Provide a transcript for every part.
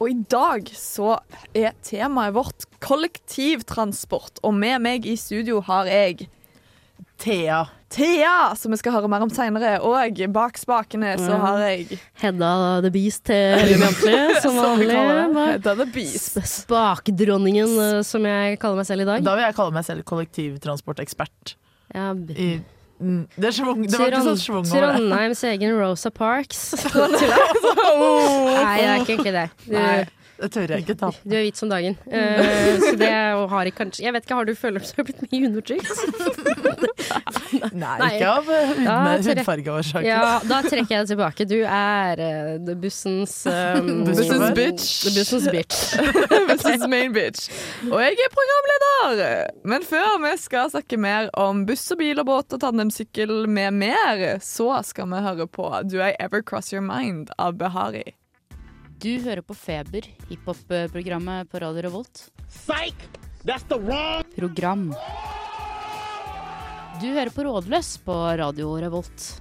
Og i dag så er temaet vårt kollektivtransport. Og med meg i studio har jeg Thea. Thea, som vi skal høre mer om seinere. Og bak spakene så har jeg Hedda the Beast til Jentlig, som vanlig. Hedda the Beast. Spakdronningen, eh, som jeg kaller meg selv i dag. Da vil jeg kalle meg selv kollektivtransportekspert. Ja, I, mm, det, er svung, det var ikke sånn svung over det. Trondheims egen Rosa Parks. Nei, det er ikke det. Du, Nei, det tør jeg ikke ta. du er hvit som dagen. Uh, så det har jeg kanskje Jeg vet ikke, har du følelser du har blitt mye undertrykt? Nei, Nei. ikke av hudfargeårsaker. Ja, da trekker jeg det tilbake. Du er uh, the bussens um, Bussens bitch. The bussens bitch. bussens main bitch. Og jeg er programleder. Men før vi skal snakke mer om buss og bil og båt og tandemsykkel med mer, så skal vi høre på Do I Ever Cross Your Mind av Behari. Du hører på Feber, hiphop-programmet på Radio Revolt. Psych! That's the Program. Du hører på Rådløs på Radio Revolt.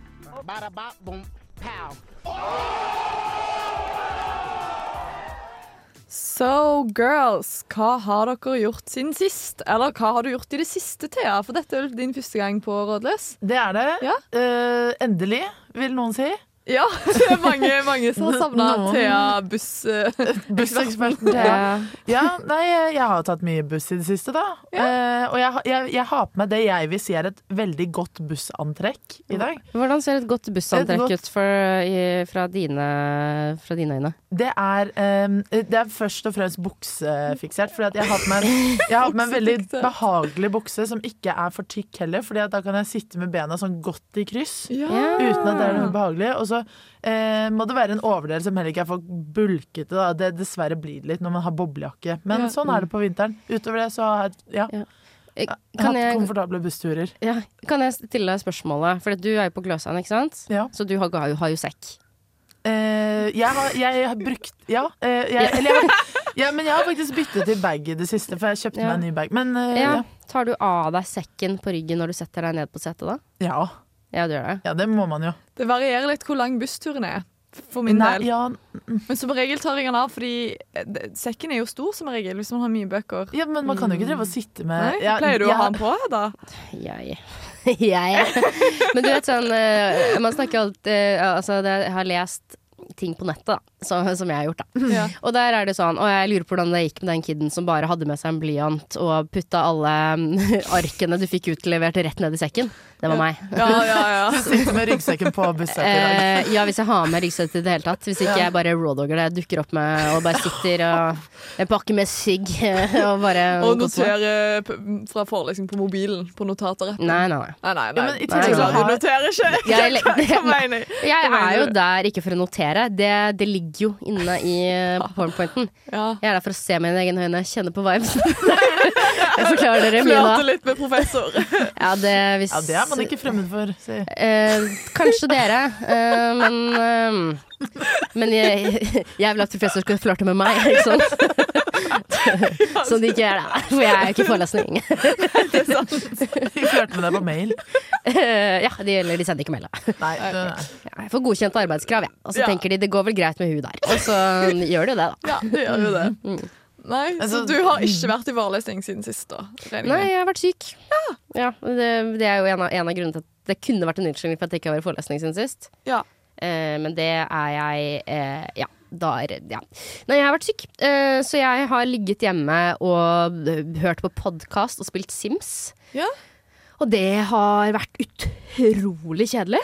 So girls, hva har dere gjort siden sist? Eller hva har du gjort i det siste, Thea? For dette er din første gang på Rådløs? Det er det. Ja. Uh, endelig, vil noen si. Ja, det mange, mange som har savna. Thea buss... eh, Busseksperten Thea. Ja, nei, jeg har tatt mye buss i det siste, da. Eh, og jeg, jeg, jeg har på meg det jeg vil si er et veldig godt bussantrekk i dag. Hvordan ser et godt bussantrekk Et godt- ut for, i, fra, dine, fra dine øyne? Det er, um, det er først og fremst buksefiksert. Fordi jeg har på meg, en veldig behagelig bukse som ikke er for tykk heller. Fordi da kan jeg sitte med bena sånn godt i kryss. Ja. Uten at det er noe behagelig. Og så eh, må det være en overdel som heller ikke er for bulkete. Da. Det dessverre blir det litt når man har boblejakke. Men Ja. sånn er det på vinteren. Utover det så har jeg, ja, Eh, jeg hatt jeg, komfortable bussturer. ja, kan jeg stille deg spørsmålet? For du er jo på Gløshaugen, ikke sant? Ja. Så du har, har, jo- har jo sekk. Uh, jeg, har, jeg har brukt Ja. Uh, jeg, eller jeg, har- ja, men jeg har faktisk byttet til bag i det siste, for jeg kjøpte Ja. meg en ny bag. Men uh, Ja. ja. Tar du av deg sekken på ryggen når du setter deg ned på setet da? Ja. Ja, det gjør det. ja, det må man jo. Det varierer litt hvor lang bussturen er. For min Nei, del. ja, Men som regel tar jeg den av, fordi eh, sekken er jo stor som regel hvis man har mye bøker. ja, men man kan jo ikke drive og sitte med Nei, ja, Pleier du ja. å ha den på, da? Jeg Jeg Men du vet sånn eh, Man snakker alltid eh, Altså, jeg har lest ting på nettet, da. Så, som jeg har gjort, da. Ja. Og der er det sånn Og jeg lurer på hvordan det gikk med den kiden som bare hadde med seg en blyant og putta alle arkene du fikk utlevert, rett ned i sekken. Det var meg. Ja, ja, ja. Sitte med ryggsekken på busset i dag. Eh, ja, hvis jeg har med ryggsekk i det hele tatt. Hvis ikke Ja. jeg bare rawdogger det, dukker opp med og bare sitter og en pakke med sigg og bare Og koser meg. notere p- fra forelesning på mobilen på notatorappen. Nei, nei, nei. Nei, nei, Ja, nei. men i tillegg så du noterer ikke. Jeg jeg? Jeg er jo der ikke for å notere. Det, det ligger jo inne i eh, powerpointen. Ja. Jeg er der for å se med mine egne øyne, kjenne på vibes. jeg forklarer dere mye da. litt med professor. Ja, det, hvis, Ja, det er man ikke fremmed for. Si. Eh, kanskje dere, eh, men eh, Men jeg, jeg vil at professor skal flørte med meg, ikke sant? Sånn de ikke gjør det. For jeg er jo ikke forelesning. De flørter med deg på mail. Eh, ja, de, eller de sender ikke mail Nei, det, Ja, jeg får godkjent arbeidskrav, jeg. Og så Ja. tenker de det går vel greit med hun der. Og så gjør de jo det, da. Ja, det gjør jo det. Mm. Nei, Så Altså, du har ikke vært i forelesning siden sist, da? regner Nei, jeg har vært syk. Ja, det, det er jo en av, en av grunnene til at det kunne vært en unnskyldning for at jeg ikke har vært i forelesning siden sist. Ja. Eh, men det er jeg eh, Ja. Da er ja. Nei, jeg har vært syk, eh, så jeg har ligget hjemme og hørt på podkast og spilt Sims. Ja. Og det har vært utrolig kjedelig.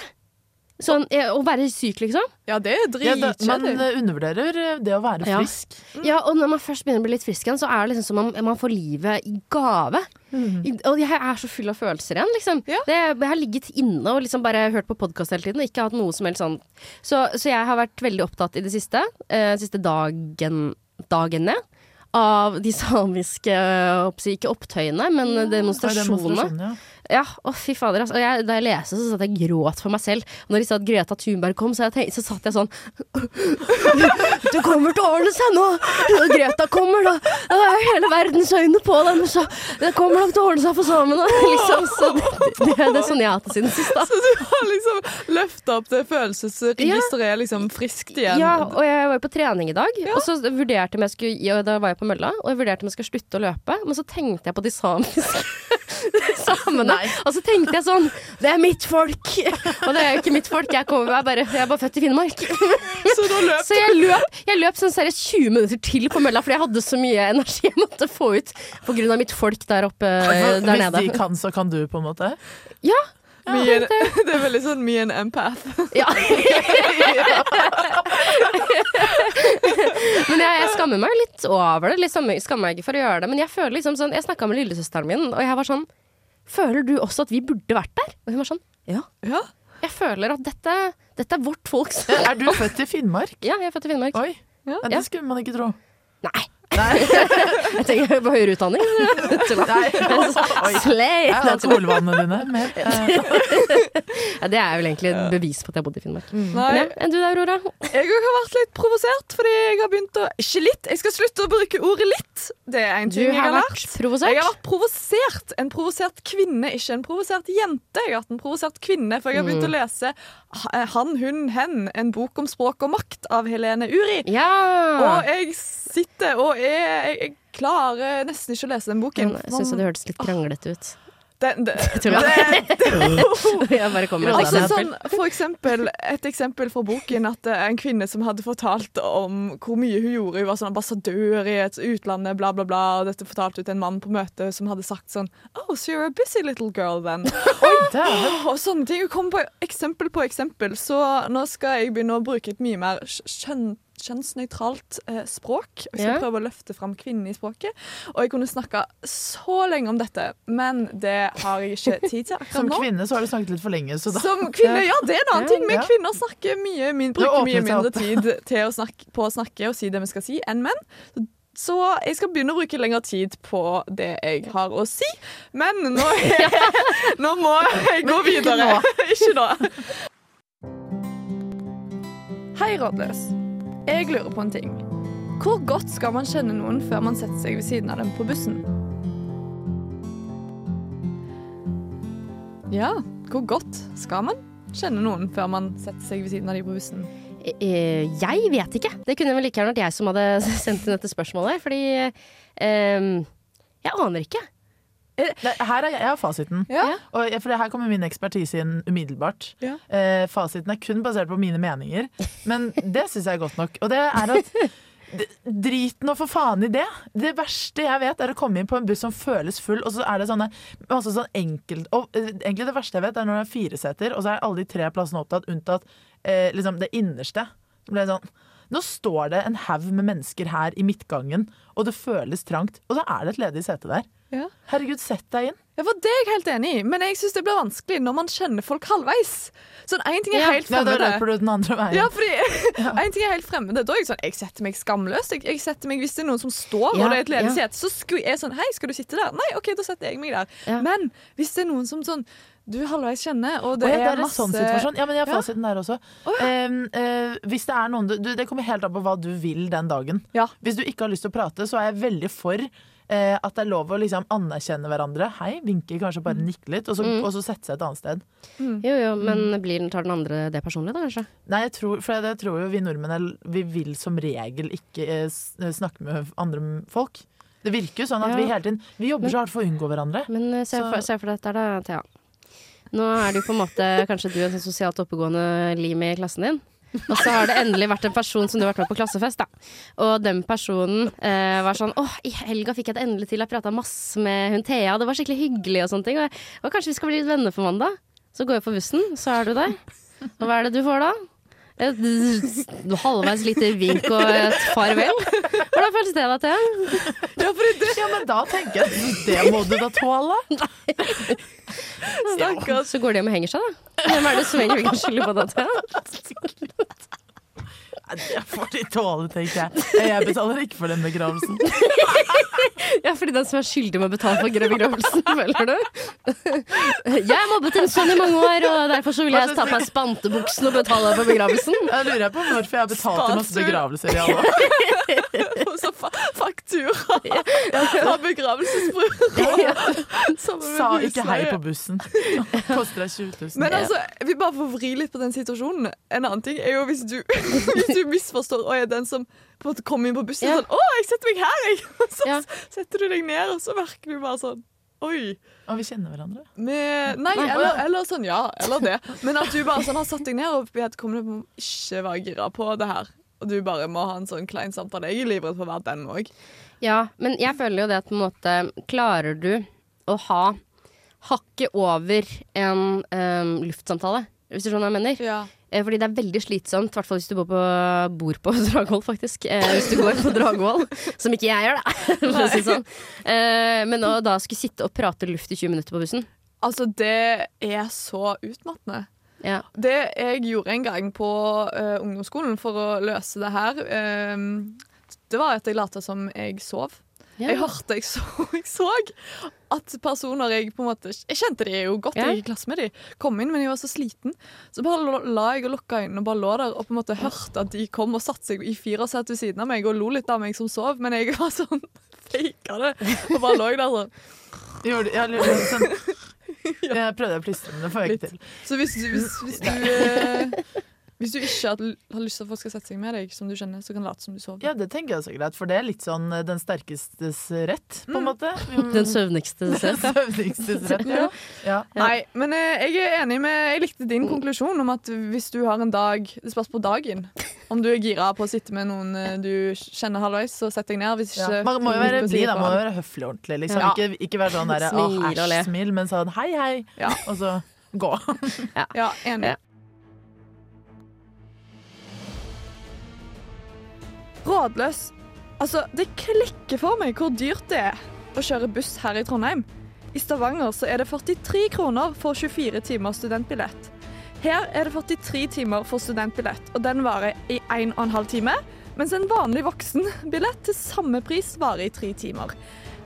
Sånn, eh, Å være syk, liksom. Ja, det er ja, man eh, undervurderer eh, det å være Ja. frisk. Ja, og når man først begynner å bli litt frisk igjen, så er det liksom som om man får livet i gave. I, og jeg er så full av følelser igjen, liksom. Ja. Det, jeg har ligget inne og liksom bare hørt på podkast hele tiden og ikke hatt noe som helst sånn. Så, så jeg har vært veldig opptatt i det siste, eh, siste dagen, dagene, av de samiske øh, Ikke opptøyene, men Ja, demonstrasjonene. demonstrasjonene, ja. Ja, å fy fader. Altså. Jeg, da jeg leste, så satt jeg gråt for meg selv. Og når de sa at Greta Thunberg kom, så, tenkte, så satt jeg sånn Du kommer til å ordne seg nå! Greta kommer, da. Da er hele verdens øyne på dem. Så det kommer nok til å ordne seg for sammen. Liksom. Så det, det, det er sånn jeg har hatt det siden sist, da. Så du har liksom løfta opp det følelsesregisteret ja. liksom friskt igjen. Ja, og jeg var jo på trening i dag, og så vurderte om jeg skulle ja, Da var jeg på mølla, og jeg vurderte om jeg skulle slutte å løpe, men så tenkte jeg på de samiske samene. Og så tenkte jeg sånn Det er mitt folk! Og det er jo ikke mitt folk, jeg, kommer, jeg, er, bare, jeg er bare født i Finnmark. Så Så jeg løp, jeg løp sånn seriøst 20 minutter til på mølla, fordi jeg hadde så mye energi jeg måtte få ut av mitt folk der oppe For der Hvis nede. de kan, så kan du, på en måte. Ja. Me and, det er veldig sånn me and empath. ja. Men jeg, jeg skammer meg litt over det. Liksom, jeg skammer meg ikke for å gjøre det. Men jeg føler liksom sånn Jeg snakka med lillesøsteren min, og jeg var sånn Føler du også at vi burde vært der? Og hun var sånn Ja. Ja. Jeg føler at dette, dette er vårt folks Er du født i Finnmark? Ja, jeg er født i Finnmark. Oi, ja, det skulle man ikke tro. Nei. jeg tenker på høyere utdanning. Slay! Ja, alkoholvanene dine. Eh, Ja, det er vel egentlig et bevis på at jeg bodde i Finnmark. Nei, Men ja, enn du da, Aurora? jeg har vært litt provosert, fordi jeg har begynt å Ikke litt, jeg skal slutte å bruke ordet litt. Det er en ting jeg har har vært lært. provosert. Jeg har vært provosert. En provosert kvinne, ikke en provosert jente. Jeg har vært en provosert kvinne, for jeg har Mm. begynt å lese Han, hun, hen, en bok om språk og makt av Helene Uri. Ja! Og jeg sitter og er jeg, jeg klarer nesten ikke å lese den boken. Jeg syns det hørtes litt kranglete ut. Den, det, det, kommer Altså, sånn, for eksempel, et eksempel fra boken at det er en kvinne som hadde fortalt om hvor mye hun gjorde. Hun var sånn ambassadør i et utlandet, bla, bla, bla. Og dette fortalte til en mann på møte som hadde sagt sånn Oh, so you're a busy little girl then. Åh, og sånne ting. Hun kom på eksempel på eksempel. Så nå skal jeg begynne å bruke et mye mer kjønn kjønnsnøytralt eh, språk. Vi skal Ja. prøve å løfte fram kvinnen i språket. Og jeg kunne snakka så lenge om dette, men det har jeg ikke tid til akkurat nå. Som kvinne så har du snakket litt for lenge, så da Som kvinne, ja, det er en annen ting. Men kvinner snakker mye, min, bruker mye mindre tid til å snakke, på å snakke og si det vi skal si, enn menn. Så jeg skal begynne å bruke lengre tid på det jeg har å si. Men nå, nå må jeg gå videre. Ikke nå. Hei, rådløs. Jeg lurer på en ting. Hvor godt skal man kjenne noen før man setter seg ved siden av dem på bussen? Ja, hvor godt skal man kjenne noen før man setter seg ved siden av dem på bussen? Eh, Jeg vet ikke. Det kunne vel like gjerne vært jeg som hadde sendt inn dette spørsmålet. Fordi eh, jeg aner ikke. Nei, Her er jeg, jeg har fasiten. Ja. Og for her kommer min ekspertise inn umiddelbart. Ja. Eh, fasiten er kun basert på mine meninger, men det syns jeg er godt nok. Og det er at Drit nå for faen i det. Det verste jeg vet, er å komme inn på en buss som føles full, og så er det sånne masse sånn enkelt Og eh, egentlig det verste jeg vet, er når det er fire seter, og så er alle de tre plassene opptatt, unntatt eh, liksom det innerste. Ble det sånn Nå står det en haug med mennesker her i midtgangen, og det føles trangt, og så er det et ledig sete der. Ja. Herregud, sett deg inn. Ja, for Det er jeg helt enig i, men jeg syns det blir vanskelig når man kjenner folk halvveis. Sånn, Én ting er Ja. helt Ja, da fremmede. løper du den andre veien. Ja, fordi En ting er helt fremmede. Da er jeg sånn, jeg setter meg skamløst. Jeg, jeg setter meg, Hvis det er noen som står, Ja, og det er et ledig ja. sete, så skulle jeg sånn Hei, skal du sitte der? Nei, OK, da setter jeg meg der. Ja. Men hvis det er noen som sånn du halvveis kjenner, og det, det ja, det er masse sånn situasjon. Ja, men jeg har Ja. fasiten der også. Oh, ja. um, uh, hvis det er noen du, Det kommer helt an på hva du vil den dagen. Ja. Hvis du ikke har lyst til å prate, så er jeg veldig for eh, at det er lov å liksom anerkjenne hverandre. Hei, vinke, kanskje bare nikke litt, og så, Mm. og så sette seg et annet sted. Jo, jo, men blir den, tar den andre det personlig, da, kanskje? Nei, jeg tror, for jeg tror jo vi nordmenn er, vi vil som regel ikke eh, snakke med andre folk. Det virker jo sånn at Ja. vi hele tiden Vi jobber så hardt for å unngå hverandre. Men eh, se for, se for deg dette, da, Thea. Nå er jo på en måte kanskje du en sånn sosialt oppegående lim i klassen din. Og så har det endelig vært en person som du har vært med på klassefest, da. Og den personen eh, var sånn Åh, i helga fikk jeg det endelig til. Jeg prata masse med hun Thea, det var skikkelig hyggelig og sånne ting. Og, og kanskje vi skal bli litt venner på mandag? Så går jeg på bussen, så er du der. Og hva er det du får da? Et halvveis lite vink og et farvel. Hvordan føles det da, Thea? Ja, ja, men da tenker jeg det må du da tåle. Stakkars. Så går de hjem og henger seg, da. Hvem er det som egentlig kan skylde på det, Thea? Det får de tåle, tenker jeg. Jeg betaler ikke for den begravelsen. Ja, fordi den som er skyldig med å betale for begravelsen, føler du? Jeg har mobbet en sånn i mange år, og derfor så vil jeg ta på meg spantebuksen og betale for begravelsen. Jeg lurer på hvorfor jeg har betalt til masse begravelser i alle år. Og så fa faktura av begravelsesbrura. Sa ikke hei på bussen. Koster deg 20 000. Men altså, vi bare får vri litt på den situasjonen. En annen ting er jo hvis du, hvis du misforstår og er den som på en måte kommer inn på bussen Ja. sånn 'Å, jeg setter meg her, jeg!' Og så Ja. setter du deg ned, og så merker du bare sånn Oi. Og vi kjenner hverandre. Med, nei, eller, eller sånn, ja. Eller det. Men at du bare sånn har satt deg ned, og vedkommende ikke være gira på det her. Og du bare må ha en sånn klein samtale. Jeg er livredd for å være den òg. Ja, men jeg føler jo det at på en måte Klarer du å ha hakket over en um, luftsamtale? Hvis du skjønner hva jeg mener? Ja. Eh, Fordi det er veldig slitsomt, i hvert fall hvis du bor på, bor på Dragvoll, faktisk. Eh, hvis du går på Dragvoll, som ikke jeg gjør, da. Sånn. Eh, men å da skulle sitte og prate luft i 20 minutter på bussen Altså, det er så utmattende. ja. Det jeg gjorde en gang på uh, ungdomsskolen for å løse det her, eh, det var at jeg lot som jeg sov. Ja. Jeg hørte, jeg så, jeg så at personer jeg på en måte Jeg kjente de jo godt, jeg gikk i klasse med de. Kom inn, men jeg var så sliten. Så bare la jeg og lukka øynene og bare lå der og på en måte hørte at de kom og satte seg i firerset ved siden av meg og lo litt av meg som sov, men jeg var sånn faka det og bare lå der sånn. Gjorde, jeg, jeg, sånn, jeg prøvde å plystre, men det får jeg ikke til. Så hvis, hvis, hvis du eh, Hvis du ikke har, lyst til at folk skal sette seg med deg, som du kjenner, så kan du late som du sover. Ja, det tenker jeg også er greit, for det er litt sånn eh, den sterkestes rett, på en måte. Den søvnigste selv. Søvnigstes rett. Ja. Ja. Nei, men eh, jeg er enig med Jeg likte din konklusjon om at hvis du har en dag Det spørs på dagen. Om du er gira på å sitte med noen eh, du kjenner halvveis, så sett deg ned. Hvis Ja. Man må jo være blid, da. Man må jo være høflig og ordentlig. Liksom. Ja. Ikke, ikke være sånn derre Smil æsj, smil, men sånn hei, hei, Ja. og så gå. Ja, enig. Rådløs. Altså, det klikker for meg hvor dyrt det er å kjøre buss her i Trondheim. I Stavanger så er det 43 kroner for 24 timer studentbillett. Her er det 43 timer for studentbillett, og den varer i 1 12 time. Mens en vanlig voksenbillett til samme pris varer i tre timer.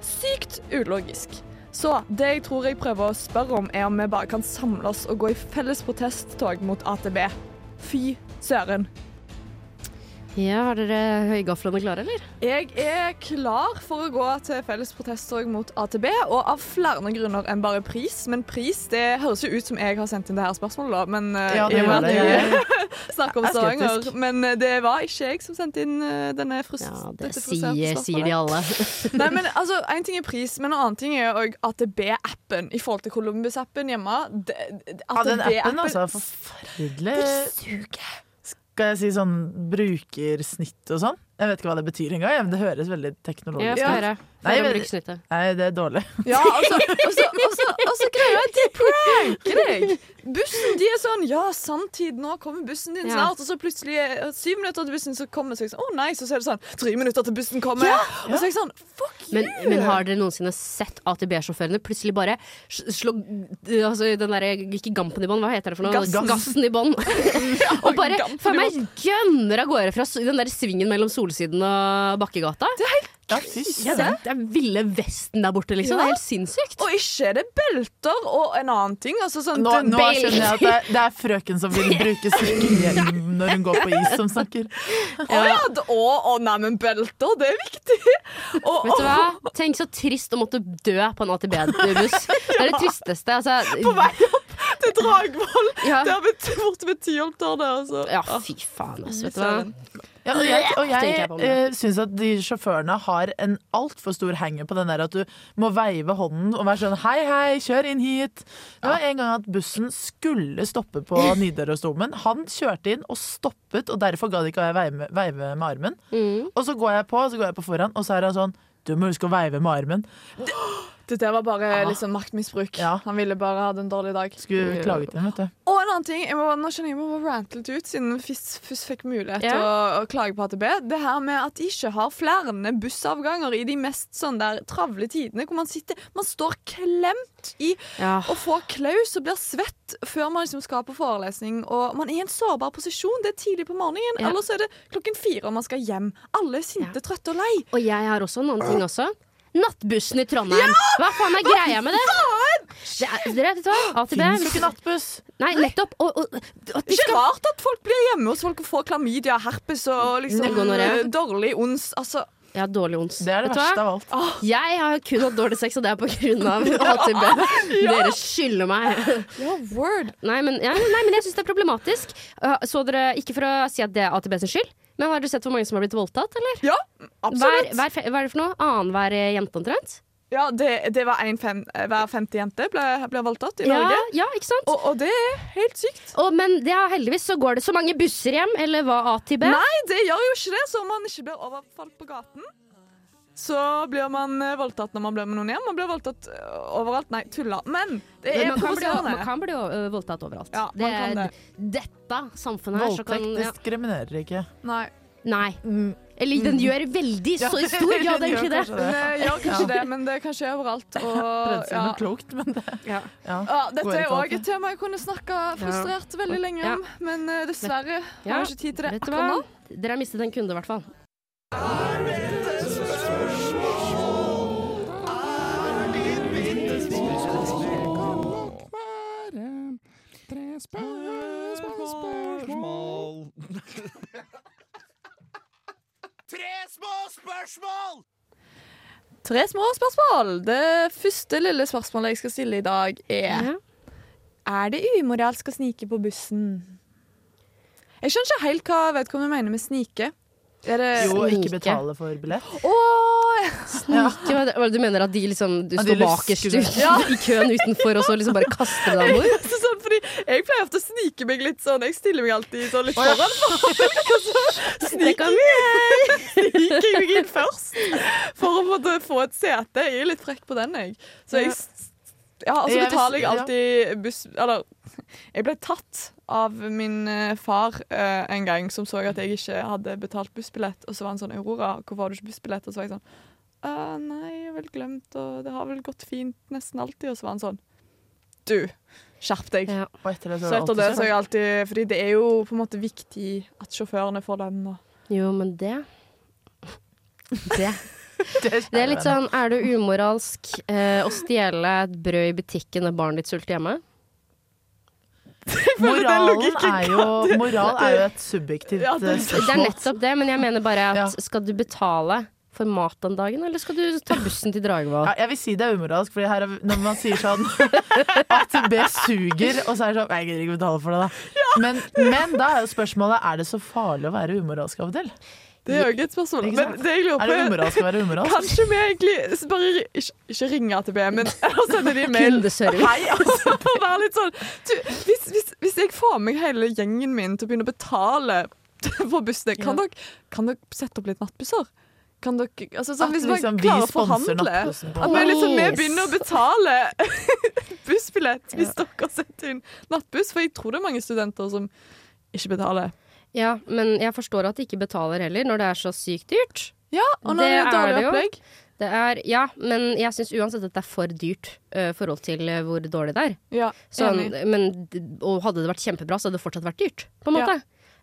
Sykt ulogisk. Så det jeg tror jeg prøver å spørre om, er om vi bare kan samle oss og gå i felles protesttog mot AtB. Fy søren. Ja, har dere høygaflene klare, eller? Jeg er klar for å gå til felles protesttog mot AtB, og av flere grunner enn bare pris. Men pris det høres jo ut som jeg har sendt inn det her spørsmålet, da. Men eh, Ja, det at det. jeg snakker om Jeg er Stavanger. Men eh, det var ikke jeg som sendte inn eh, denne frust Ja, det dette sier, sier de alle. Nei, men altså, En ting er pris, men en annen ting er òg AtB-appen i forhold til Columbus-appen hjemme. Det- det- Ja, den appen, AtB-appen altså. Forferdelig. Skal jeg si sånn brukersnitt og sånn? Jeg vet ikke hva det betyr engang, ja, men det høres veldig Ja, teknologisk skal ut. høre. Nei, Nei, det er dårlig. Ja, altså, og så- og så- og greier jeg at de pranker deg. Bussen de er sånn Ja, sanntid, nå kommer bussen din Ja. snart. Og så plutselig, eh, syv minutter til bussen så kommer så jeg sånn, Å nei, så er det sånn Tre minutter til bussen kommer. Og så er jeg sånn Fuck you! Men, men har dere noensinne sett AtB-sjåførene plutselig bare slå altså, den derre Ikke gampen i bånn, hva heter det for noe? Gass. Gassen i bånn. og bare for meg gønner av gårde fra den der svingen mellom Solsiden av Bakkegata. Ja, fy Ja, det, er, det er ville Vesten der borte, liksom. Det er helt sinnssykt. Og ikke er det belter og en annen ting. Altså sånn Nå, nå skjønner jeg at det er, det er frøken som vil bruke sykkelhjelm når hun går på is, som snakker. Å ja, d- å, å nei, men belter, det er viktig. Og, Vet du hva? Tenk så trist å måtte dø på en AtB-buss. Det er det tristeste. Altså, på vei opp til Dragvoll. Ja. Det har blitt borte ved det Altså. ja, fy faen, altså. Vet du hva? Ja, og jeg, og jeg eh, syns at de sjåførene har en altfor stor hanger på den der at du må veive hånden og være sånn hei, hei, kjør inn hit. Det var en gang at bussen skulle stoppe på Nidarosdomen. Han kjørte inn og stoppet, og derfor ga det ikke jeg veive, veive med armen. Mm. Og så går jeg på, og så går jeg på foran, og så er han sånn du må huske å veive med armen. Det, Dette var bare Ah. liksom maktmisbruk. Ja. Han ville bare ha en dårlig dag. Skulle klaget inn, vet du. Og en annen ting, jeg må, nå skjønner jeg jeg må rante litt ut, siden først først fikk mulighet til yeah. å, å klage på AtB. Det her med at de ikke har flere bussavganger i de mest sånn der travle tidene, hvor man sitter Man står klemt i Ja. og får klaus og blir svett før man liksom skal på forelesning. Og man er i en sårbar posisjon. Det er tidlig på morgenen, Ja. eller så er det klokken fire og man skal hjem. Alle er sinte, trøtte og lei. Og jeg har også en annen ting også. Nattbussen i Trondheim. Hva faen er greia med det? det er, dere, vet hva? AtB Fins jo ikke nattbuss. Nei, nettopp. Og, og, at de Ikke skal rart at folk blir hjemme hos folk og får klamydia, herpes og liksom eh, dårlig ons. Altså, Ja, dårlig ons. Det er det Vet verste av alt. Jeg har kun hatt dårlig sex, og det er på grunn av AtB. Dere skylder meg. ja, word. Nei, men, ja, nei, men jeg syns det er problematisk. Uh, Så dere, Ikke for å si at det er AtB sin skyld, men har du sett hvor mange som har blitt voldtatt, eller? Ja, absolutt. hver, fe- hva er det for noe? Annenhver jente omtrent? Ja, det, det var en fem, hver femte jente ble, ble voldtatt i Ja, Norge. ja, ikke sant? Og, og det er helt sykt. Og, men det er heldigvis så går det så mange busser hjem, eller hva A til B? Nei, det gjør jo ikke det. Så om man ikke blir overfalt på gaten, så blir man eh, voldtatt når man blir med noen hjem. Man blir voldtatt eh, overalt. Nei, tulla. Men det er man, kan bli, provoserende. man kan bli uh, voldtatt overalt. Ja, det er det, Dette samfunnet her så kan Voldtekt ja. diskriminerer ikke. Nei. Nei. Mm. Eller den gjør veldig så i stor grad den gjør egentlig det. gjør kanskje det, men det kan skje overalt. Og, Prøvde å si ja. noe klokt, men det Ja. ja. Ja, dette er òg et tema jeg kunne snakka frustrert veldig lenge Ja. om, men eh, dessverre har Ja. jeg ikke tid til det akkurat nå. Dere har mistet en kunde, i hvert fall. Tre små spørsmål. Tre små spørsmål. Det første lille spørsmålet jeg skal stille i dag, er Ja. Er det umoralsk å snike på bussen? Jeg skjønner ikke helt hva vedkommende mener med snike. Er det Jo, ikke betale for billett. Hva det- hva Du mener at de liksom Du Ja, står bakerst i køen utenfor, og så liksom bare kaster deg om jeg pleier ofte å snike meg litt sånn Jeg stiller meg alltid sånn litt foran folk, og så sniker jeg meg inn først for å måtte få et sete. Jeg er litt frekk på den, jeg. Så jeg ja, og så Jeg betaler jeg alltid buss Eller jeg ble tatt av min eh, far eh, en gang, som så at jeg ikke hadde betalt bussbillett. Og så var han sånn 'Aurora, hvorfor har du ikke bussbillett?' Og så var jeg sånn «Øh, 'Nei, jeg har vel glemt, og det har vel gått fint nesten alltid.' Og så var han sånn 'Du, skjerp deg'. Ja. Og etter det så, Så er etter det så er jeg alltid Fordi det er jo på en måte viktig at sjåførene får den. Og. Jo, men det Det det, er litt sånn, er det umoralsk eh, å stjele et brød i butikken når barnet ditt sulter hjemme? Moralen er jo, moral er jo et subjektivt Ja, det- eh, Det er nettopp det, men jeg mener bare at skal du betale for mat den dagen, eller skal du ta bussen til Dragvoll? Ja, jeg vil si det er umoralsk, er, når man sier sånn at B suger, og så er det sånn Jeg gidder ikke betale for det, da. Men, men da er jo spørsmålet Er det så farlig å være umoralsk av og til. Det er jo ikke et spørsmål. Ikke Men det jeg lurer Er det umoralsk å være umoralsk? Kanskje vi egentlig bare ikke, ikke ringer AtB, men sender de mail Hei, altså, for å være litt sånn du, hvis, hvis, hvis jeg får med hele gjengen min til å begynne å betale for bussene, kan, Ja. dere, kan dere sette opp litt nattbusser? Kan dere, altså sånn, hvis man liksom vi klarer å forhandle At vi liksom, vi begynner å betale bussbillett hvis dere setter inn nattbuss. For jeg tror det er mange studenter som ikke betaler. Ja, men jeg forstår at de ikke betaler heller, når det er så sykt dyrt. Ja, og når Det det er er dårlig det opplegg. Det er, ja, men jeg syns uansett at det er for dyrt i forhold til uh, hvor dårlig det er. Ja, Sånn, enig. men, og hadde det vært kjempebra, så hadde det fortsatt vært dyrt. På en Ja.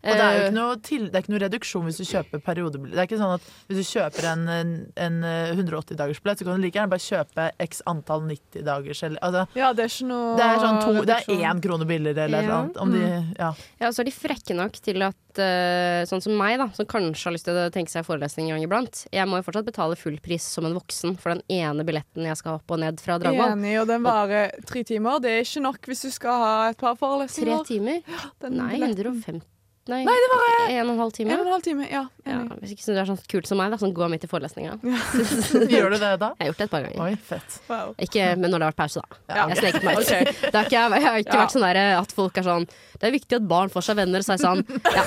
Og det er jo Eh, ikke noe, til, det er ikke noe reduksjon hvis du kjøper periodebillett. Det er ikke sånn at hvis du kjøper en, en, en 180-dagersbillett, så kan du like gjerne bare kjøpe x antall 90-dagers eller altså, Ja, det er ikke noe Det er sånn to, det er én krone billigere eller Ja. noe annet. Om de, ja. Ja, og så er de frekke nok til at eh, sånn som meg, da, som kanskje har lyst til å tenke seg forelesning en gang iblant, jeg må jo fortsatt betale full pris som en voksen for den ene billetten jeg skal opp og ned fra Dragvoll. Enig, og den varer tre timer. Det er ikke nok hvis du skal ha et par forelesninger. Tre timer? Den Nei, 150 Nei, Nei, det var eh, en og en halv time. en og en halv time. Ja, Ja, hvis ikke du er sånn kult som meg, da, som går midt i forelesninga. Gjør du det da? Jeg har gjort det et par ganger. Oi, fett. Wow. Ikke, men når det har vært pause, da. Ja, Jeg sneket meg ut. Det har ikke, jeg har ikke Ja. vært sånn der at folk er sånn Det er viktig at barn får seg venner, så er jeg sånn Ja,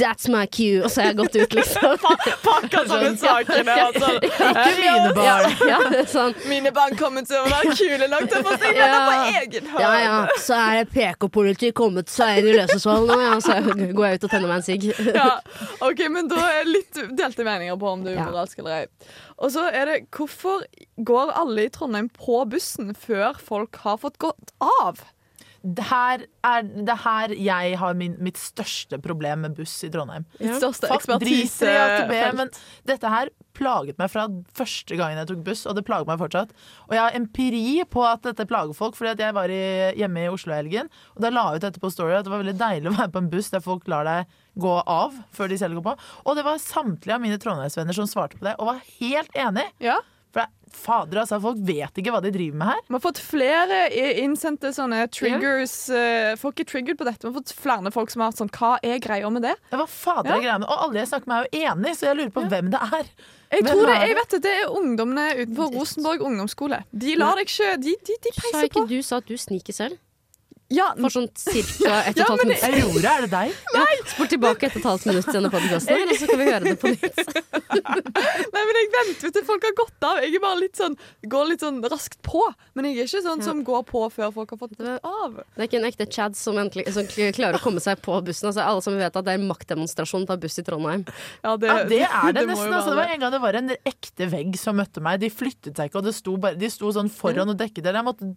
that's my cue. Og så har jeg gått ut, liksom. Pakka sammen sakene og sånn. Ikke mine barn. Ja, sånn Mine barn kommer til å være kule nok til å få si dette på egen hånd. Ja ja, så er det PK-politiet kommet seg inn i lesesalen nå, ja. Så går jeg ut og tenne meg en sigg. Ja, ok, men da er litt delte meninger på om det er Ja. umoralsk eller ei. Og så er det hvorfor går alle i Trondheim på bussen før folk har fått gått av? Det her er det her jeg har min, mitt største problem med buss i Trondheim. Ja. største ekspertisefelt. men dette her plaget meg fra første gangen jeg tok buss, og det plager meg fortsatt. Og jeg har empiri på at dette plager folk, fordi at jeg var i, hjemme i Oslo i helgen, og da la jeg ut dette på Story at det var veldig deilig å være på en buss der folk lar deg gå av før de selv går på. Og det var samtlige av mine trondheimsvenner som svarte på det, og var helt enig. Ja. For det, fader, altså, folk vet ikke hva de driver med her. Vi har fått flere innsendte sånne triggers. Yeah. folk er triggered på dette. Vi har fått flere folk som har vært sånn Hva er greia med det? Det var fader Ja. er greier med. Og alle jeg snakker med er jo enig, så jeg lurer på hvem det er. Jeg tror det, er jeg vet det, det er ungdommene utenfor Rosenborg ungdomsskole. De lar deg ikke De, de, de Sa ikke du sa at du sniker selv? Ja, For sånn Ja, et halvt minutt. Aurora, er det deg? Spol tilbake ett og et halvt minutt i denne podkasten, og så kan vi høre det på nytt. Nei, men Jeg venter til folk har gått av. Jeg er bare litt sånn, går litt sånn raskt på. Men jeg er ikke sånn Ja. som går på før folk har fått av. Det er ikke en ekte Chad som, egentlig, som klarer å komme seg på bussen. Altså, alle som vet at det er maktdemonstrasjon på buss i Trondheim. Ja, det, Ja, det er det, det nesten. Altså, det var En gang det var en ekte vegg som møtte meg. De flyttet seg ikke, og det sto bare, de sto sånn foran og dekket det. Jeg måtte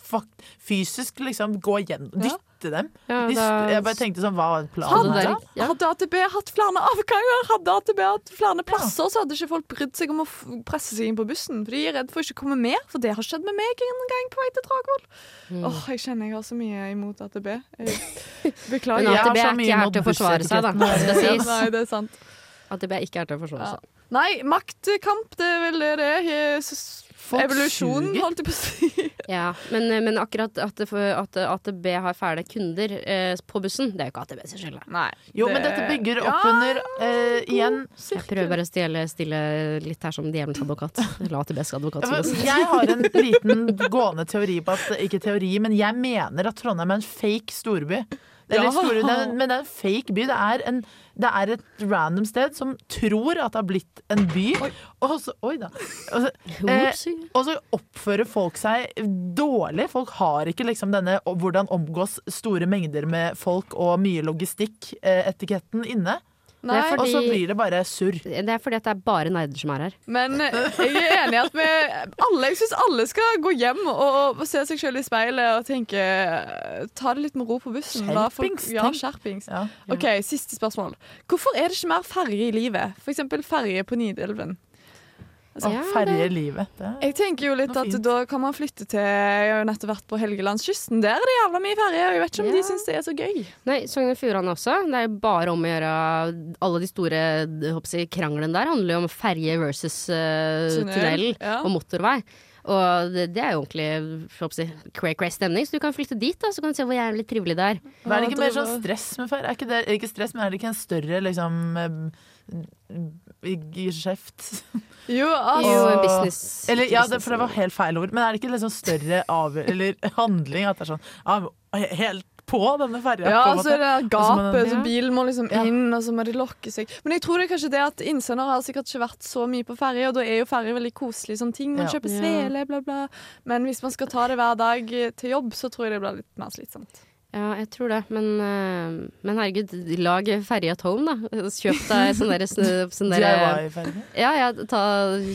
fysisk liksom gå gjennom, Ja. Dytte dem. Ja, De, jeg bare tenkte sånn, hva var planen? Hadde. Hadde AtB hatt flere avganger, hadde AtB hatt flere plasser, så hadde ikke folk brydd seg om å presse seg inn på bussen. For de er redd for å ikke komme med, for det har skjedd med meg en gang på vei til Dragvoll. Mm. Åh, jeg kjenner jeg har så mye imot AtB. Beklager. Men. AtB er ikke her til å forsvare seg, da. Nei, det er sant. AtB er ikke her til å forsvare Ja. seg. Nei, maktkamp, det er vel det det er. Folk Evolusjonen, suger. holdt jeg på å si. Ja, men, men akkurat at, at AtB har fæle kunder eh, på bussen, det er jo ikke AtB sin skyld. Jo, men dette bygger opp Ja, under eh, igjen Jeg prøver bare å stille, stille litt her som djevelens advokat. Eller AtBs advokat. Ja, men Jeg har en liten gående teori på at Ikke teori, men jeg mener at Trondheim er en fake storby. Eller Ja. store, det er, men det er en fake by. Det er, en, det er et random sted som tror at det har blitt en by. Og så, oi da. Og så, eh, og så oppfører folk seg dårlig. Folk har ikke liksom denne hvordan omgås store mengder med folk og mye logistikk-etiketten inne. Nei, fordi- Og så blir det bare surr. Det er fordi at det er bare nerder som er her. Men eh, jeg er enig i at vi alle, Jeg syns alle skal gå hjem og, og se seg selv i speilet og tenke eh, Ta det litt med ro på bussen. Skjerpings, Ja, skjerpings. Ja. OK, siste spørsmål. Hvorfor er det ikke mer ferge i livet? For eksempel ferje på Nidelven. Å, Ja, ferje livet. Det Jeg tenker jo litt Noe at fint. da kan man flytte til Jeg har jo nettopp vært på Helgelandskysten. Der er det jævla mye ferje. Jeg vet ikke om Ja. de syns det er så gøy. Nei, Sogn og Fjordane også. Det er jo bare om å gjøre Alle de store jeg kranglene der handler jo om ferje versus uh, Tunnel, tunnel ja. og motorvei. Og det, det er jo ordentlig jeg håper cray cray stemning, så du kan flytte dit, da, så kan du se hvor jævlig trivelig det er. Men er det ikke mer sånn stress med feil? Er ikke det, ikke stress, men er det ikke en større liksom eh, geskjeft? Jo, Jo, altså business Eller ja, det, for det var helt feil ord. Men er det ikke liksom større av, eller handling at det er sånn ja, Helt på denne ferja, Ja, på så er det der gapet, den- så bilen må liksom Ja. inn, og så må de lokke seg. Men jeg tror det er kanskje det at innsender har sikkert ikke vært så mye på ferje, og da er jo ferje veldig koselig sånn ting. Man Ja. kjøper Ja. svele, bla, bla. Men hvis man skal ta det hver dag til jobb, så tror jeg det blir litt mer slitsomt. Ja, jeg tror det. Men, eh, men herregud, lag ferje at home, da. Kjøp deg sånn derre sånn derre- DIY-ferje. Ja, ja, ta,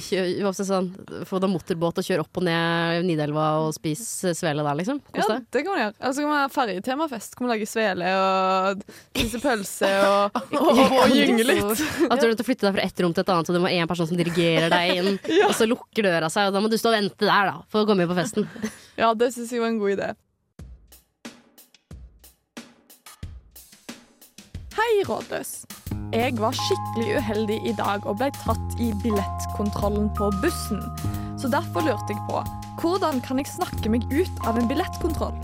kjø, sånn, få deg motorbåt og kjøre opp og ned Nidelva og spis svele der, liksom. Kos Ja, det kan man gjøre. Eller så kan man ha ferjetemafest. Kan man lage svele og spise pølse og, og, og, og gynge litt. At du er nødt til å flytte deg fra ett rom til et annet, så det må én person som dirigerer deg inn, og så lukker døra seg, og da må du stå og vente der, da, for å komme inn på festen. Ja, det syns jeg var en god idé. Hei, rådløs. Jeg var skikkelig uheldig i dag og ble tatt i billettkontrollen på bussen. Så derfor lurte jeg på hvordan kan jeg snakke meg ut av en billettkontroll?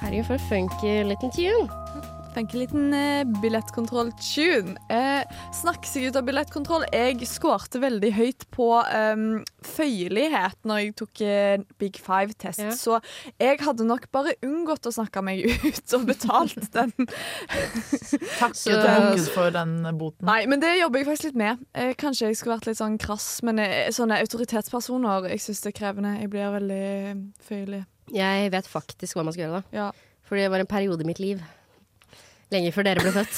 Herregud, for en funky liten tune. Tenk en liten eh, billettkontroll-tune. Eh, snakke seg ut av billettkontroll. Jeg skårte veldig høyt på eh, føyelighet når jeg tok eh, Big Five-test, Ja. så jeg hadde nok bare unngått å snakke meg ut og betalt den. Takk Så- til Gud for den boten. Nei, men det jobber jeg faktisk litt med. Eh, kanskje jeg skulle vært litt sånn krass, men eh, sånne autoritetspersoner jeg syns det er krevende. Jeg blir veldig eh, føyelig. Jeg vet faktisk hva man skal gjøre da. Ja. Fordi det var en periode i mitt liv. Lenge før dere ble født.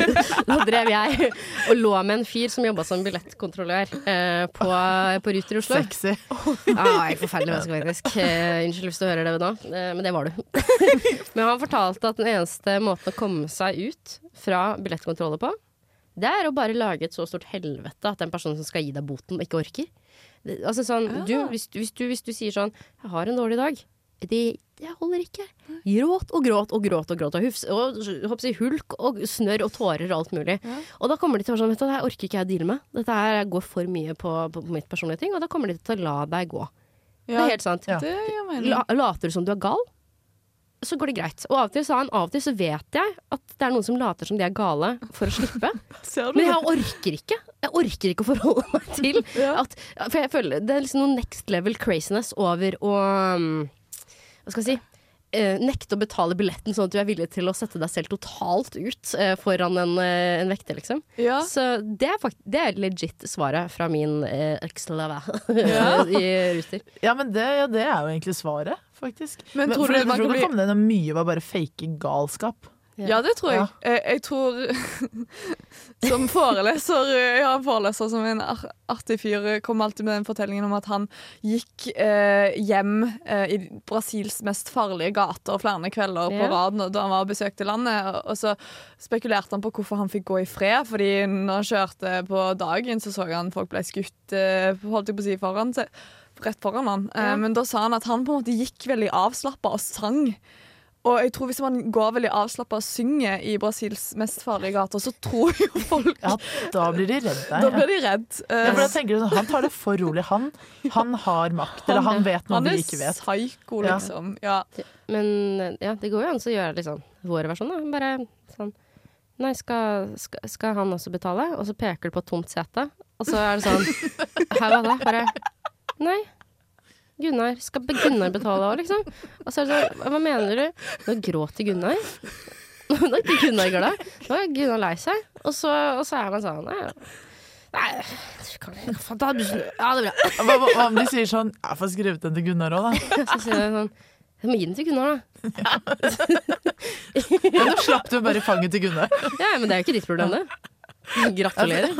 da drev jeg og lå med en fyr som jobba som billettkontrollør eh, på, på Ruter i Oslo. Sexy. Ja, jeg er forferdelig menneske, faktisk. Eh, unnskyld hvis du hører det nå, eh, men det var du. men han fortalte at den eneste måten å komme seg ut fra billettkontroller på, det er å bare lage et så stort helvete at den personen som skal gi deg boten, ikke orker. Altså sånn, du, hvis, du- hvis, du, hvis du sier sånn 'Jeg har en dårlig dag', det, det holder ikke. Gråt og gråt og gråt og gråt og, hufs, og jeg håper å si, hulk og snørr og tårer og alt mulig. Og da kommer de til å være sånn Vet du, det her orker ikke jeg deale med. Dette her går for mye på, på, mitt personlige ting, og da kommer de til å la deg gå. Det er helt sant. Ja. La, later du som du er gal, så går det greit. Og av og til sa han, av og til så vet jeg at det er noen som later som de er gale for å slippe. Men jeg orker ikke. Jeg orker ikke å forholde meg til at For jeg føler det er liksom noe next level craziness over å um, Hva skal jeg si? eh, nekte å betale billetten sånn at du er villig til å sette deg selv totalt ut eh, foran en, eh, en vekter, liksom. Ja. Så det er, fakt det er legit svaret fra min eh, eks-lover Ja. i Ruter. Ja, men det, ja, det er jo egentlig svaret, faktisk. Men tror for du man tror kan det bli- kom ned mye var bare fake galskap. Ja, det tror jeg. Ja. Jeg, jeg tror Som foreleser Jeg har en foreleser som en artig fyr. Kom alltid med den fortellingen om at han gikk eh, hjem eh, i Brasils mest farlige gater flere kvelder på Ja. rad da han var og besøkte landet. Og, så spekulerte han på hvorfor han fikk gå i fred. Fordi når han kjørte på dagen, så så han folk ble skutt eh, holdt jeg på å si, foran. Rett foran han. Eh, Ja. men da sa han at han på en måte gikk veldig avslappa og sang. Og jeg tror hvis man går veldig avslappa og synger i Brasils mest farlige gater, så tror jo folk Ja, da blir de redd Da blir de redd. Ja, Eh, for da tenker du sånn, Han tar det for rolig. Han, han har makt, eller han vet noe han vi er ikke vet. psyko, Ja. liksom. Ja. Men ja, det går jo an å gjøre liksom vår versjon, da. Bare sånn Nei, skal, skal, skal han også betale? Og så peker du på et tomt sete, og så er det sånn Her var det. Bare Nei. Gunnar. Skal Gunnar betale òg, liksom? Og så det sånn Hva mener du? Nå gråter Gunnar. Nå er ikke Gunnar glad. Nå er Gunnar lei seg. Og så, og så er man sånn Nei, nei kan jeg- faen, da- Ja, det er bra. Hva, hva, hva om de sier sånn Jeg får skrevet den til Gunnar òg, da. Så sier jeg sånn Jeg må gi den til Gunnar, da. Men nå slapp du bare fanget til Gunnar. Ja, men det er jo ikke ditt problem, det. Gratulerer.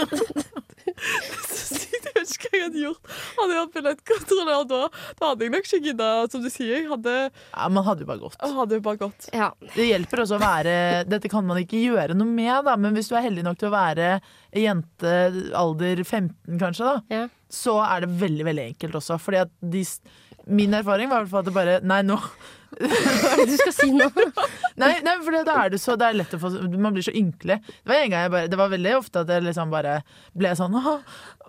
Ikke hva jeg hadde gjort. Hadde jeg vært billettkontrollør da, da hadde jeg nok ikke gidda, som du sier. Hadde, Ja, Man hadde jo bare gått. hadde bare gått. Ja. Det hjelper også å være Dette kan man ikke gjøre noe med, da, men hvis du er heldig nok til å være jente alder 15, kanskje, da, Ja. så er det veldig veldig enkelt også. Fordi at de, min erfaring var i hvert fall at det bare Nei, nå Hva er det du skal si nå? Nei, nei for da er det så Det er lett å få Man blir så ynkelig. Det var en gang jeg bare Det var veldig ofte at jeg liksom bare ble sånn åh,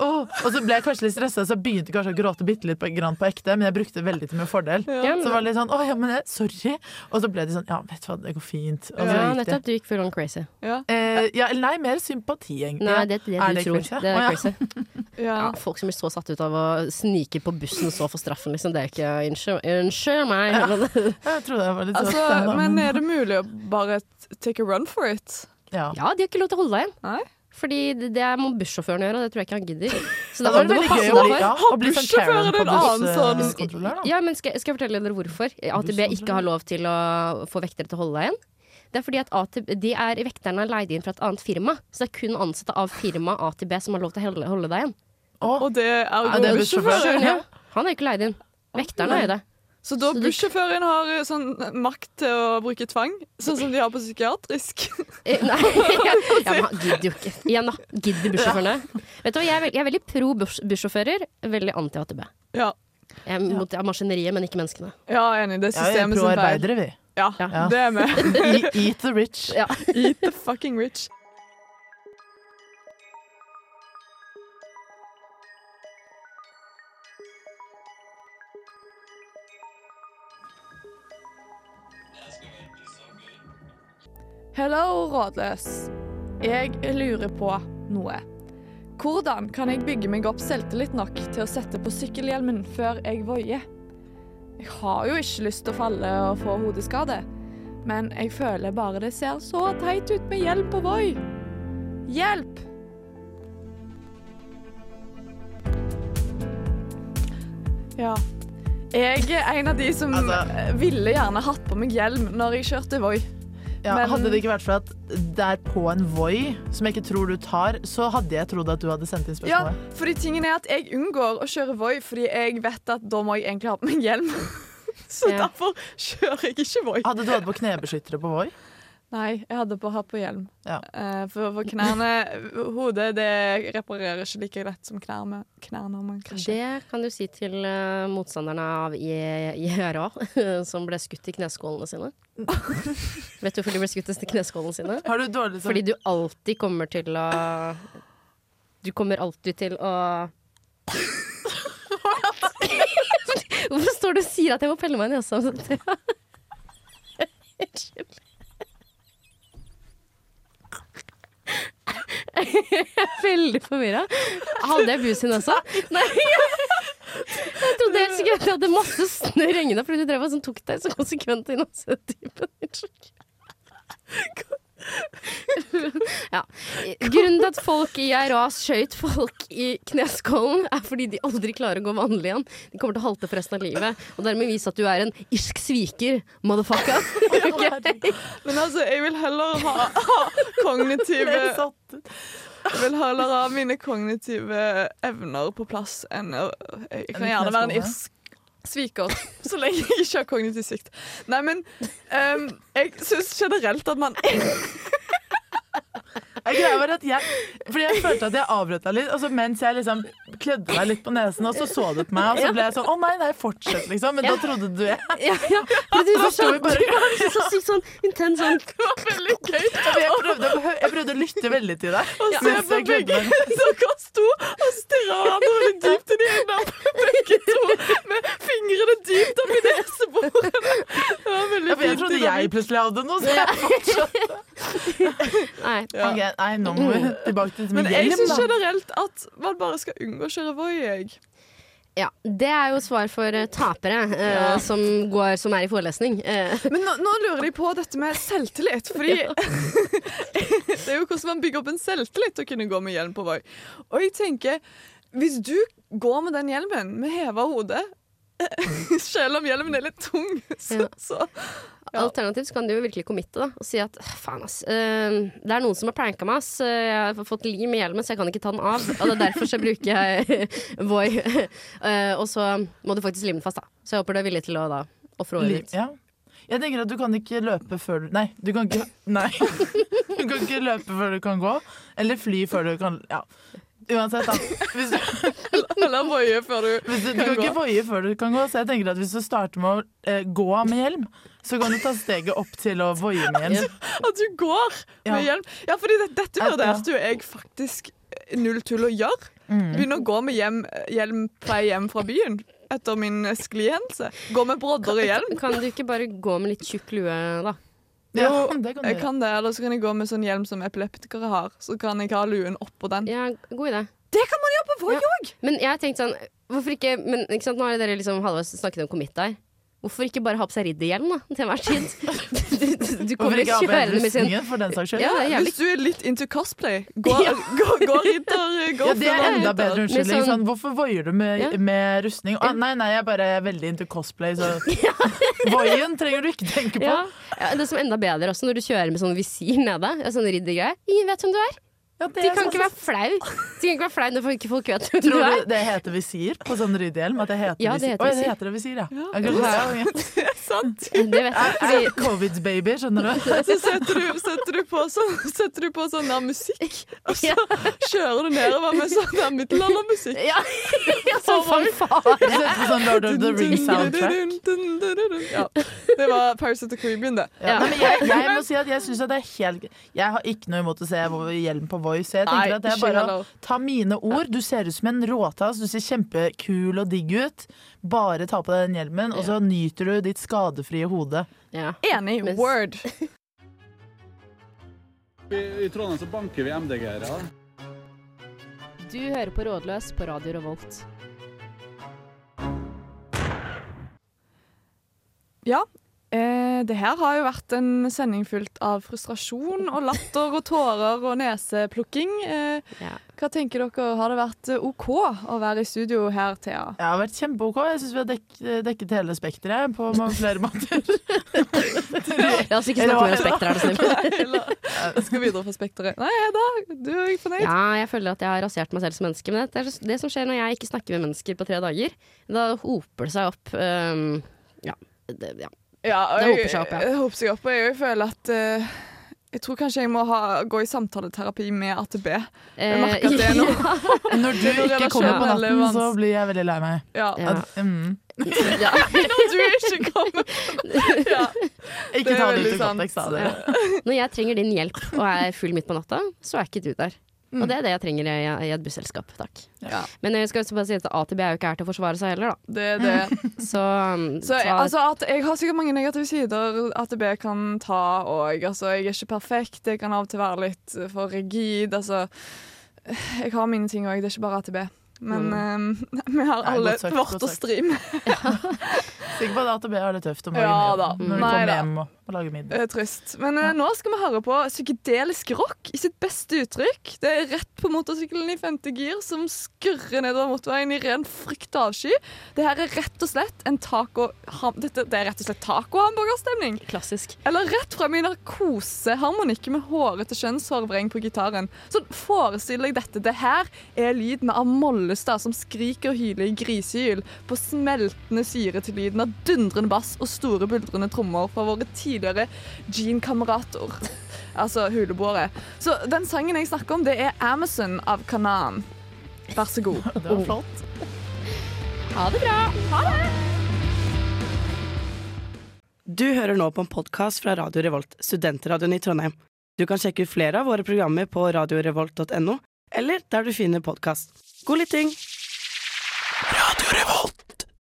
åh. Og så ble jeg kanskje litt stressa, så jeg begynte kanskje å gråte bitte litt på, grann på ekte, men jeg brukte det veldig til min fordel. Ja, Så var litt sånn å ja, men jeg, sorry. Og så ble de sånn ja, vet du hva, det går fint. Og så Ja, gikk det. nettopp. Du gikk full on crazy. Ja. Eh, ja, nei, mer sympati, egentlig. Nei, det er det Er du tror. crazy? Det er ja. crazy. Ja. Ja, folk som blir så satt ut av å snike på bussen og så få straffen, liksom. Det er ikke Unnskyld meg. Men, Jeg trodde jeg var litt Altså, sånn. men er det mulig å bare take a run for it? ja. ja, de har ikke lov til å holde deg igjen. Nei? Fordi det det må bussjåføren gjøre, og det tror jeg ikke han gidder. Så Det da var det veldig passe gøy deg å bli, for. ja, å sånn bussjåføren en annen sånn- busskontrollør, da. Ja, men skal, skal jeg fortelle dere hvorfor AtB ikke har lov til å få vektere til å holde deg igjen? Det er fordi at AtB, de er vekterne er leid inn fra et annet firma. Så det er kun ansatte av firmaet AtB som har lov til å holde, holde deg igjen. Og det er jo bussjåføren. bussjåføren, Ja. Han er ikke leid inn. Vekterne er det. Så da bussjåføren har eh, sånn makt til å bruke tvang, sånn som de har på psykiatrisk. Eh, Nei, ja, men gidder jo ikke. Igjen, da. Gidder bussjåførene? Vet du hva, jeg er, veld, jeg er veldig pro bussjåfører, veldig anti-AtB. Ja, Jeg er mot maskineriet, men ikke menneskene. ja enig. Det er Ja, vi er pro-arbeidere, vi. Ja, Ja. det er vi. E- Eat the rich. Ja. Eat the fucking rich. Hello, rådløs. Jeg lurer på noe. Hvordan kan jeg bygge meg opp selvtillit nok til å sette på sykkelhjelmen før jeg voier? Jeg har jo ikke lyst til å falle og få hodeskade, men jeg føler bare det ser så teit ut med hjelm på Voi. Hjelp! Ja. Jeg er en av de som Altså- ville gjerne hatt på meg hjelm når jeg kjørte Voi. Ja, Men- hadde det ikke vært for at det er på en Voi, som jeg ikke tror du tar, så hadde jeg trodd at du hadde sendt inn spørsmålet. Ja, fordi tingen er at jeg unngår å kjøre Voi fordi jeg vet at da må jeg egentlig ha på meg hjelm. Så Ja. derfor kjører jeg ikke Voi. Hadde du hatt på knebeskyttere på Voi? Nei, jeg hadde på hatt på hjelm. Ja. Uh, For, for knærne Hodet det reparerer ikke like lett som knærne, knærne når man krasjer. Det kan du si til uh, motstanderne av IRA, som ble skutt i kneskålene sine. Vet du hvorfor de ble skutt i kneskålene sine? Har du dårlig sånn? Fordi du alltid kommer til å Du kommer alltid til å Hvorfor står du og sier at jeg må pelle meg i nesa? Unnskyld. Jeg er veldig forvirra. Hadde jeg busen også? Nei. Jeg trodde helt sikkert at jeg hadde masse snørr hengende fordi du drev og sånn tok deg så konsekvent i nesetypen. Unnskyld. Ja. Grunnen til at folk i IRA skøyt folk i kneskålen, er fordi de aldri klarer å gå vanlig igjen. De kommer til å halte for resten av livet, og dermed vise at du er en irsk sviker, motherfucker. okay. Men altså, jeg vil heller ha, ha kognitive. Jeg vil heller ha mine kognitive evner på plass enn Jeg kan gjerne være en kneskål, ja. oss så lenge jeg ikke har kognitiv svikt. Nei, men um, jeg syns generelt at man greia var at jeg, fordi jeg følte at jeg avbrøt deg litt, og så mens jeg liksom klødde deg litt på nesen, og så så du på meg, og så ble jeg sånn Å nei, nei, fortsett, liksom. Men da trodde du jeg Ja, ja. Fordi du var så, du var så sykt sånn intens sånn Det var veldig gøy. jeg prøvde, jeg prøvde å lytte veldig til deg. Og se på begge dere sto og stirra hverandre dypt inn i øynene, begge to med fingrene dypt oppi neseborene. Det var veldig Ja, jeg trodde jeg plutselig hadde noe, så jeg fortsatte. Nei. Ja. Nei, nå må vi tilbake til dette Men jeg syns generelt at man bare skal unngå å kjøre Voi, jeg. Ja, det er jo svar for eh, tapere eh, Ja. som, går, som er i forelesning. Eh, Men nå, nå lurer de på dette med selvtillit, fordi Det er jo hvordan man bygger opp en selvtillit til å kunne gå med hjelm på Voi. Og jeg tenker, hvis du går med den hjelmen med heva hode selv om hjelmen er litt tung, så, Ja. så Ja. Alternativt så kan du jo virkelig committe da, og si at faen, ass. Uh, det er noen som har pranka meg, ass. eh, Jeg har fått lim i hjelmen, så jeg kan ikke ta den av. Og det er derfor så bruker jeg Voi. Uh, og så må du faktisk lime den fast, da. Så jeg håper du er villig til å da ofre året ditt. Ja. Jeg tenker at du kan ikke løpe før du Nei, du kan ikke Nei. Du kan ikke løpe før du kan gå. Eller fly før du kan Ja. Uansett, da. Hvis du, Eller voie før du hvis du, du kan kan gå. ikke voie før du kan gå, så jeg tenker at hvis du starter med å eh, gå med hjelm, så kan du ta steget opp til å voie med hjelm. At du går Ja. med hjelm. Ja, fordi det, dette Ja, vurderte jo jeg faktisk null tull å gjøre. Mm. Begynne å gå med hjem, hjelm på vei hjem fra byen etter min sklihendelse. Gå med brodder i hjelm. Kan du ikke bare gå med litt tjukk lue, da? Ja, Jo, det kan Jeg kan det, eller så kan jeg gå med sånn hjelm som epileptikere har. Så kan jeg ha luen oppå den. Ja, god idé. Det kan man gjøre på Voi Ja. òg! Men jeg har tenkt sånn Hvorfor ikke Men ikke sant, nå har dere liksom halvveis snakket om commit der. Hvorfor ikke bare ha på seg ridderhjelm da, til enhver tid? Du, du, kommer ikke kjørende med sin for den saks skyld? Ja, jævlig Hvis du er litt into cosplay, gå, gå, gå ridder. Gå Ja, det er enda bedre unnskyldning. sånn- Sånn, hvorfor voier du med, Ja. med rustning? Ah, nei, nei, jeg er bare veldig into cosplay, så Voien trenger du ikke tenke på. ja. ja, Det som er enda bedre også, når du kjører med sånn visir nede. ja, Sånn riddergreie. Ingen vet hvem du er. Ja, De kan sånn- ikke være flau. De kan ikke være flau når ikke folk vet hvem du Tror er. du det heter visir på sånn ryddehjelm At det heter Ja, det visir? heter Oi, visir. det heter det visir, ja. Ja. Det er- Sant? Det vet jeg. Fordi, Covid-baby, skjønner du? Så setter du, setter du på sånn, setter du på sånn der musikk, og så kjører du nedover med sånn der middelaldermusikk. ja, ja, sånn fanfare. Du setter på sånn Lord of the Ring-soundtrack. Ja, det var Paris of the Caribbean, det. Ja. Ja. Nei, men jeg, jeg må si at jeg syns at det er helt Jeg har ikke noe imot å se hjelm på Voice. Jeg tenker Nei, at det er bare å ta mine ord. Du ser ut som en råtass, du ser kjempekul og digg ut. Bare ta på deg den hjelmen, og så nyter du ditt skadefrie hode. Ja. Enig. Word. I, I Trondheim så banker vi MDG-ere. Du hører på Rådløs på Radio Revolt. Ja. Eh, det her har jo vært en sending fullt av frustrasjon og latter og tårer og neseplukking. Eh, Ja. hva tenker dere? Har det vært eh, OK å være i studio her, Thea? Det har vært kjempe-OK. Jeg syns vi har dek dekket hele spekteret på mange flere måter. La oss ikke snakke mer om spekteret, er du snill. Eller skal videre fra Spekteret? Nei, Hedda, du er ikke fornøyd? Ja, jeg føler at jeg har rasert meg selv som menneske. Men det er det som skjer når jeg ikke snakker med mennesker på tre dager. Da hoper det seg opp. Um, ja. Det, ja. Ja, og Det hoper seg opp, ja. Hoper seg opp, og jeg føler at uh, Jeg tror kanskje jeg må ha, gå i samtaleterapi med AtB. Jeg merker at det er noe Når du ikke kommer på natten, så blir jeg veldig lei meg. Ja. Ja. At, mm. ja. Når du ikke kommer ja. Ikke ta det ut i kontekst, da. Når jeg trenger din hjelp og er full midt på natta, så er ikke du der. Mm. Og det er det jeg trenger i, i et busselskap. Takk. Ja. Men jeg skal også bare si at AtB er jo ikke her til å forsvare seg heller, da. Det er det. Så, um, Så jeg, altså, at jeg har sikkert mange negative sider AtB kan ta òg. Altså, jeg er ikke perfekt. Jeg kan av og til være litt for rigid. Altså, jeg har mine ting òg. Det er ikke bare AtB. Men eh, vi har alle godt sagt, vårt å stri med. Sikker på at AtB har det tøft om Ja morgenen da. når de kommer hjem og, og lage middag. Det er trist. Men eh, nå skal vi høre på psykedelisk rock i sitt beste uttrykk. Det er rett på motorsykkelen i femte gir som skurrer nedover motorveien i ren frykt og avsky. Det her er rett og slett en taco... ham- Dette, det er rett og slett taco-hamburgerstemning. Klassisk. Eller rett frem i narkoseharmonikk med hårete kjønnshårvreng på gitaren. Så forestill deg dette. Det her er lyden av Mollestad som skriker og hyler i grisehyl på smeltende syre til lyden av dundrende bass og store buldrende trommer fra våre tidligere Jean-kamerater. Altså huleboere. Så den sangen jeg snakker om, det er Amazon av Kanan. Vær så god. Det var flott. Ha det bra! Ha det. Du hører nå på en podkast fra Radio Revolt, studentradioen i Trondheim. Du kan sjekke ut flere av våre programmer på radiorevolt.no, eller der du finner podkast. God lytting! Radio Revolt.